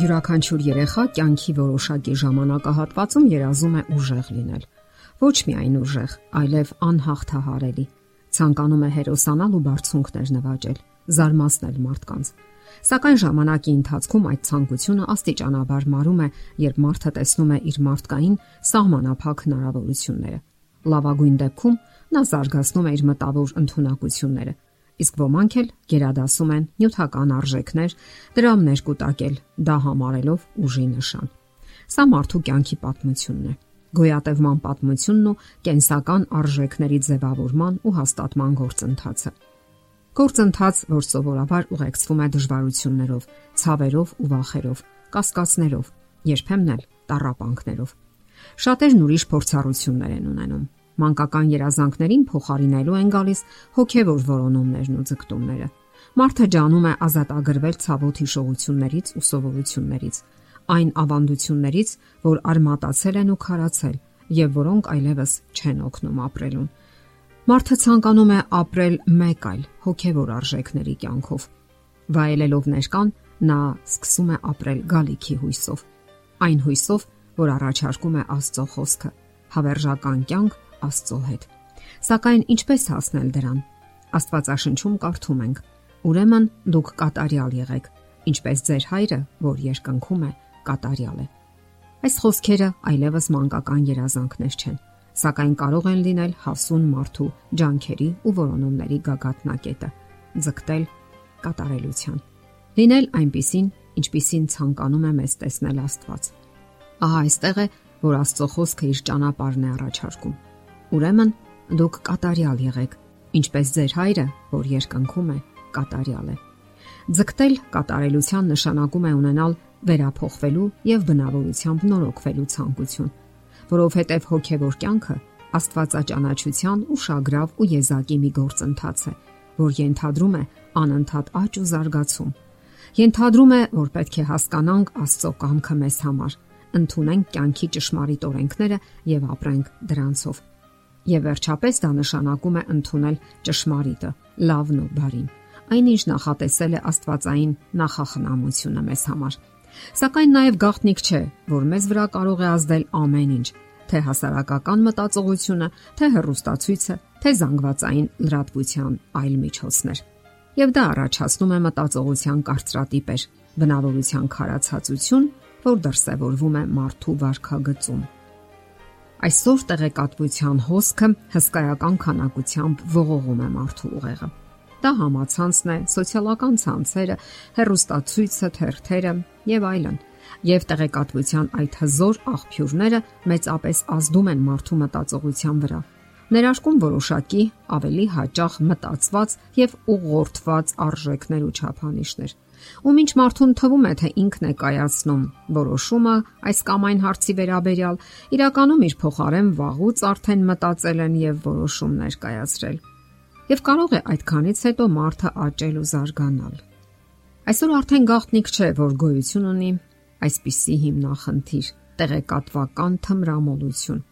Յուրաքանչյուր երեխա կյանքի որոշակի ժամանակահատվածում երազում է ուժեղ լինել։ Ոչ միայն ուժեղ, այլև անհաղթահարելի։ Ցանկանում է հերոսանալ ու բարձունքներ նվաճել, զարմացնել մարդկանց։ Սակայն ժամանակի ընթացքում այդ ցանկությունը աստիճանաբար մարում է, երբ մարդը տեսնում է իր մարդկային սահմանափակ հնարավորությունները։ Լավագույն դեպքում նա զարգացնում է իր մտավոր ընտունակությունները, իսկ ոմանք էլ գերադասում են նյութական արժեքներ, դրամներ կուտակել, դա համարելով ուժի նշան։ Սա մարդու կյանքի պատմությունն է գոյատևման պատմությունն ու կենսական արժեքների ձևավորման ու հաստատման գործընթացը։ Գործընթաց, որ սովորաբար ուղեկցվում է դժվարություններով, ցավերով ու վախերով, կասկածներով, երբեմն էլ տառապանքներով։ Շատերն ուրիշ փորձառություններ են ունենում, մանկական երազանքներին փոխարինելու են գալիս հոգևոր որոնումներն ու ձգտումները։ Մարդը ջանում է ազատագրվել ցավոտ հիշողություններից ու սովորություններից, այն ավանդություններից, որ արմատացել են ու քարացել եւ որոնք այլևս չեն օգնում ապրելուն։ Մարդը ցանկանում է ապրել մեկ այլ հոգևոր արժեքների կյանքով։ Վայելելով ներկան, նա սկսում է ապրել գալիքի հույսով։ Այն հույսով, որ առաջարկում է Աստծո խոսքը, հավերժական կյանք Աստծո հետ։ Սակայն ինչպես հասնել դրան։ Աստվածաշնչում կարդում ենք. Ուրեմն դուք կատարյալ եղեք, ինչպես ձեր հայրը, որ երկնքում է, կատարյալ է։ Այս խոսքերը այլևս մանկական երազանքներ չեն, սակայն կարող են լինել հասուն մարդու ջանքերի ու որոնումների գագաթնակետը՝ ձգտել կատարելության։ Լինել այնպիսին, ինչպիսին ցանկանում է մեզ տեսնել Աստված։ Ահա այստեղ է, որ Աստծո խոսքը իր ճանապարհն է առաջարկում Ուրեմն դուք կատարյալ եղեք, ինչպես ձեր հայրը, որ երկնքում է, կատարյալ է։ Ձգտել կատարելության նշանակում է ունենալ վերափոխվելու եւ բնավորությամբ նորոգվելու ցանկություն, որովհետեւ հոգեվոր կյանքը Աստվածաճանաչության ու շագրավ ու եզակի մի գործընթաց է, որ ենթադրում է անընդհատ աճ ու զարգացում։ Ենթադրում է, որ պետք է հասկանանք Աստծո կամքը մեզ համար, ընդունենք կյանքի ճշմարիտ օրենքները եւ ապրենք դրանցով։ Եվ վերջապես դա նշանակում է ընդունել ճշմարիտը, լավն ու բարին։ Այնինչ նախատեսել է Աստվածային նախախնամությունը մեզ համար։ Սակայն նաև գաղտնիք չէ, որ մեզ վրա կարող է ազդել ամեն ինչ, թե հասարակական մտածողությունը, թե հեռուստացույցը, թե զանգվածային լրատվության այլ միջոցներ։ Եվ դա առաջացնում է մտածողության կարծրատիպեր, բնավորության քարացածություն, որ դրսևորվում է մարդու վարքագծում։ Այսօր տեղեկատվության հոսքը հսկայական քանակությամբ ողողում է մարդու ուղեղը։ Դա համացանցն է, սոցիալական ցանցերը, հերոստացույցը, թերթերը եւ այլն։ Եվ տեղեկատվության այդ հզոր աղբյուրները մեծապես ազդում են մարդու մտածողության վրա, ներարկում որոշակի ավելի հաճախ մտածված եւ ուղղորդված արժեքներ ու չափանիշներ ու ինչ մարդուն թվում է, թե ինքն է կայացնում որոշումը այս կամ այն հարցի վերաբերյալ, իրականում իր փոխարեն վաղուց արդեն մտածել են եւ որոշումներ կայացրել։ Եվ կարող է այդքանից հետո մարդը աճել ու զարգանալ։ Այսօր արդեն գաղտնիք չէ, որ գոյություն ունի այսպիսի հիմնախնդիր՝ տեղեկատվական թմրամոլություն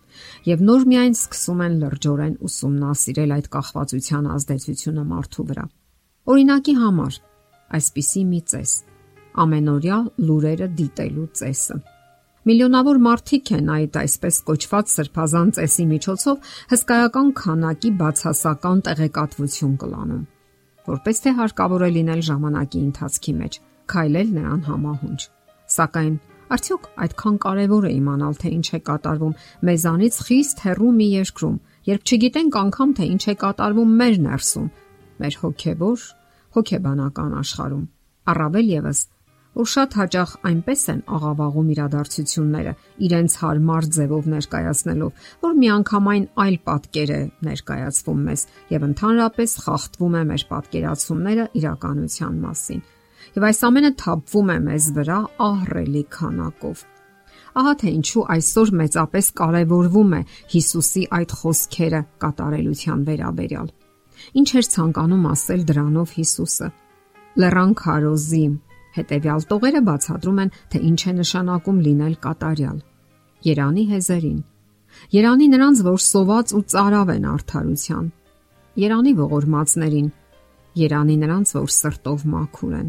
եւ նոր միայն սկսում են լրջորեն ուսումնասիրել այդ կախվածության ազդեցությունը մարդու վրա։ Օրինակի համար, այսպիսի մի ծես՝ ամենօրյա լուրերը դիտելու ծեսը։ Միլիոնավոր մարդիկ են այդ այսպես կոչված սրբազան ծեսի միջոցով հսկայական քանակի բացասական տեղեկատվություն կլանում։ Որպես թե հարկավոր է լինել ժամանակի ընթացքի մեջ, քայլել նրան համահունչ։ Սակայն Արդյոք այդքան կարևոր է իմանալ, թե ինչ է կատարվում մեզանից խիստ հեռու մի երկրում, երբ չգիտենք անգամ թե ինչ է կատարվում մեր ներսում, մեր հոգևոր հոգեբանական աշխարհում։ Առավել եւս, որ շատ հաճախ այնպես են աղավաղում իրադարձությունները իրենց հարմար ձևով ներկայացնելով, որ միանգամայն այլ պատկեր է ներկայացվում մեզ եւ ընդհանրապես խախտվում է մեր պատկերացումները իրականության մասին։ Եվ այս ամենը թափվում է մեզ վրա ահռելի քանակով։ Ահա թե ինչու այսօր մեծապես կարևորվում է Հիսուսի այդ խոսքերը կատարելության վերաբերյալ։ Ինչ էր ցանկանում ասել դրանով Հիսուսը։ Լեռան քարոզի հետևյալ տողերը բացատրում են, թե ինչ է նշանակում լինել կատարյալ։ Երանի հեզերին։ Երանի նրանց, որ սոված ու ծարավ են արդարության։ Երանի ողորմածներին։ Երանի նրանց, որ սրտով մաքուր են։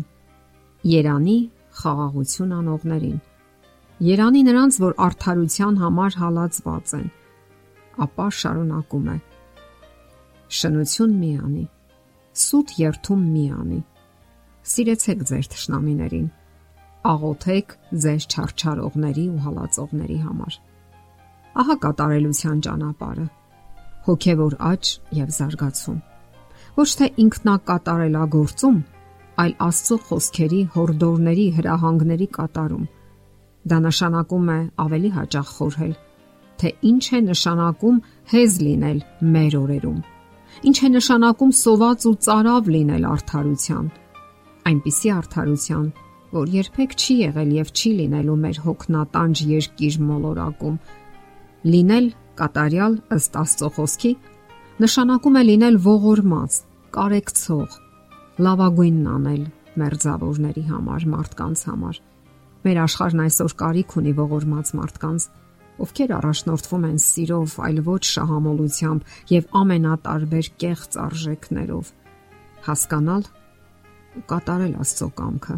Երանի խաղաղություն անողներին։ Երանի նրանց, որ արդարության համար հալածված են, ապա շարունակում է. Շնություն մի անի, սուտ երթում մի անի։ Սիրեցեք ձեր ճշնամիներին, աղոթեք ձեզ չարչարողների ու հալածողների համար։ Ահա կատարելության ճանապարհը։ Հոգևոր աճ եւ զարգացում։ Ոչ թե ինքնակատարելագործում, այլ Աստծո խոսքերի, հորդորների, հրահանգների կատարում։ Դա նշանակում է ավելի հաճախ խորհել, թե ինչ է նշանակում հեզ լինել մեր օրերում։ Ինչ է նշանակում սոված ու ծարավ լինել արդարության։ Այնպիսի արդարության, որ երբեք չի եղել եւ չի լինելու մեր հոգնատանջ երկիր մոլորակում։ Լինել կատարյալ ըստ Աստծո խոսքի նշանակում է լինել ողորմած, կարեկցող, լավագույնն անել մերձավորների համար, մարդկանց համար։ Մեր աշխարհն այսօր կարիք ունի ողորմած մարդկանց, ովքեր առաջնորդվում են սիրով, այլ ոչ շահամոլությամբ եւ ամենատարբեր կեղծ արժեքներով։ Հասկանալ ու կատարել Աստծո կամքը։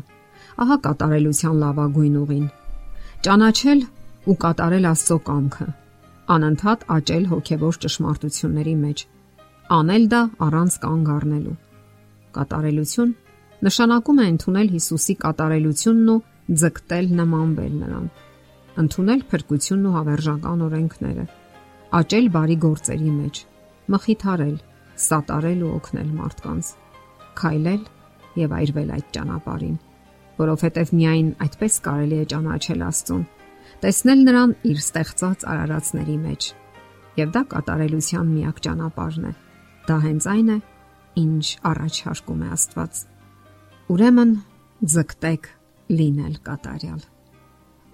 Ահա կատարելության լավագույն ուղին։ Ճանաչել ու կատարել Աստծո կամքը։ Անընդհատ աճել հոգևոր ճշմարտությունների մեջ։ Անել դա առանց կանգ առնելու Կատարելություն նշանակում է ընդունել Հիսուսի կատարելությունն ու ձգտել նմանվել նրան։ Ընդունել փրկությունն ու հավերժական օրենքները, աճել բարի գործերի մեջ, մխիթարել, սատարել ու օգնել մարդկանց, քայլել եւ այրվել այդ ճանապարհին, որովհետեւ միայն այդպես կարելի է ճանաչել Աստծուն, տեսնել նրան իր ստեղծած արարածների մեջ։ Եվ դա կատարելության միակ ճանապարհն է։ Դա հենց այն է, ինչ առաջարկում է Աստված։ Ուրեմն ձգտեք լինել կատարյալ։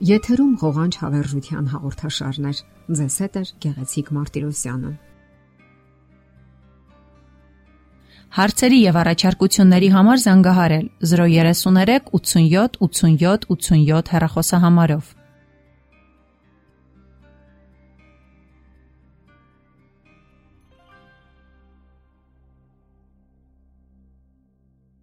Եթերում հողանջ հավերժության հաղորդաշարներ։ Ձեզ հետ է Գեղեցիկ Մարտիրոսյանը։ Հարցերի եւ առաջարկությունների համար զանգահարել 033 87 87 87 հեռախոսահամարով։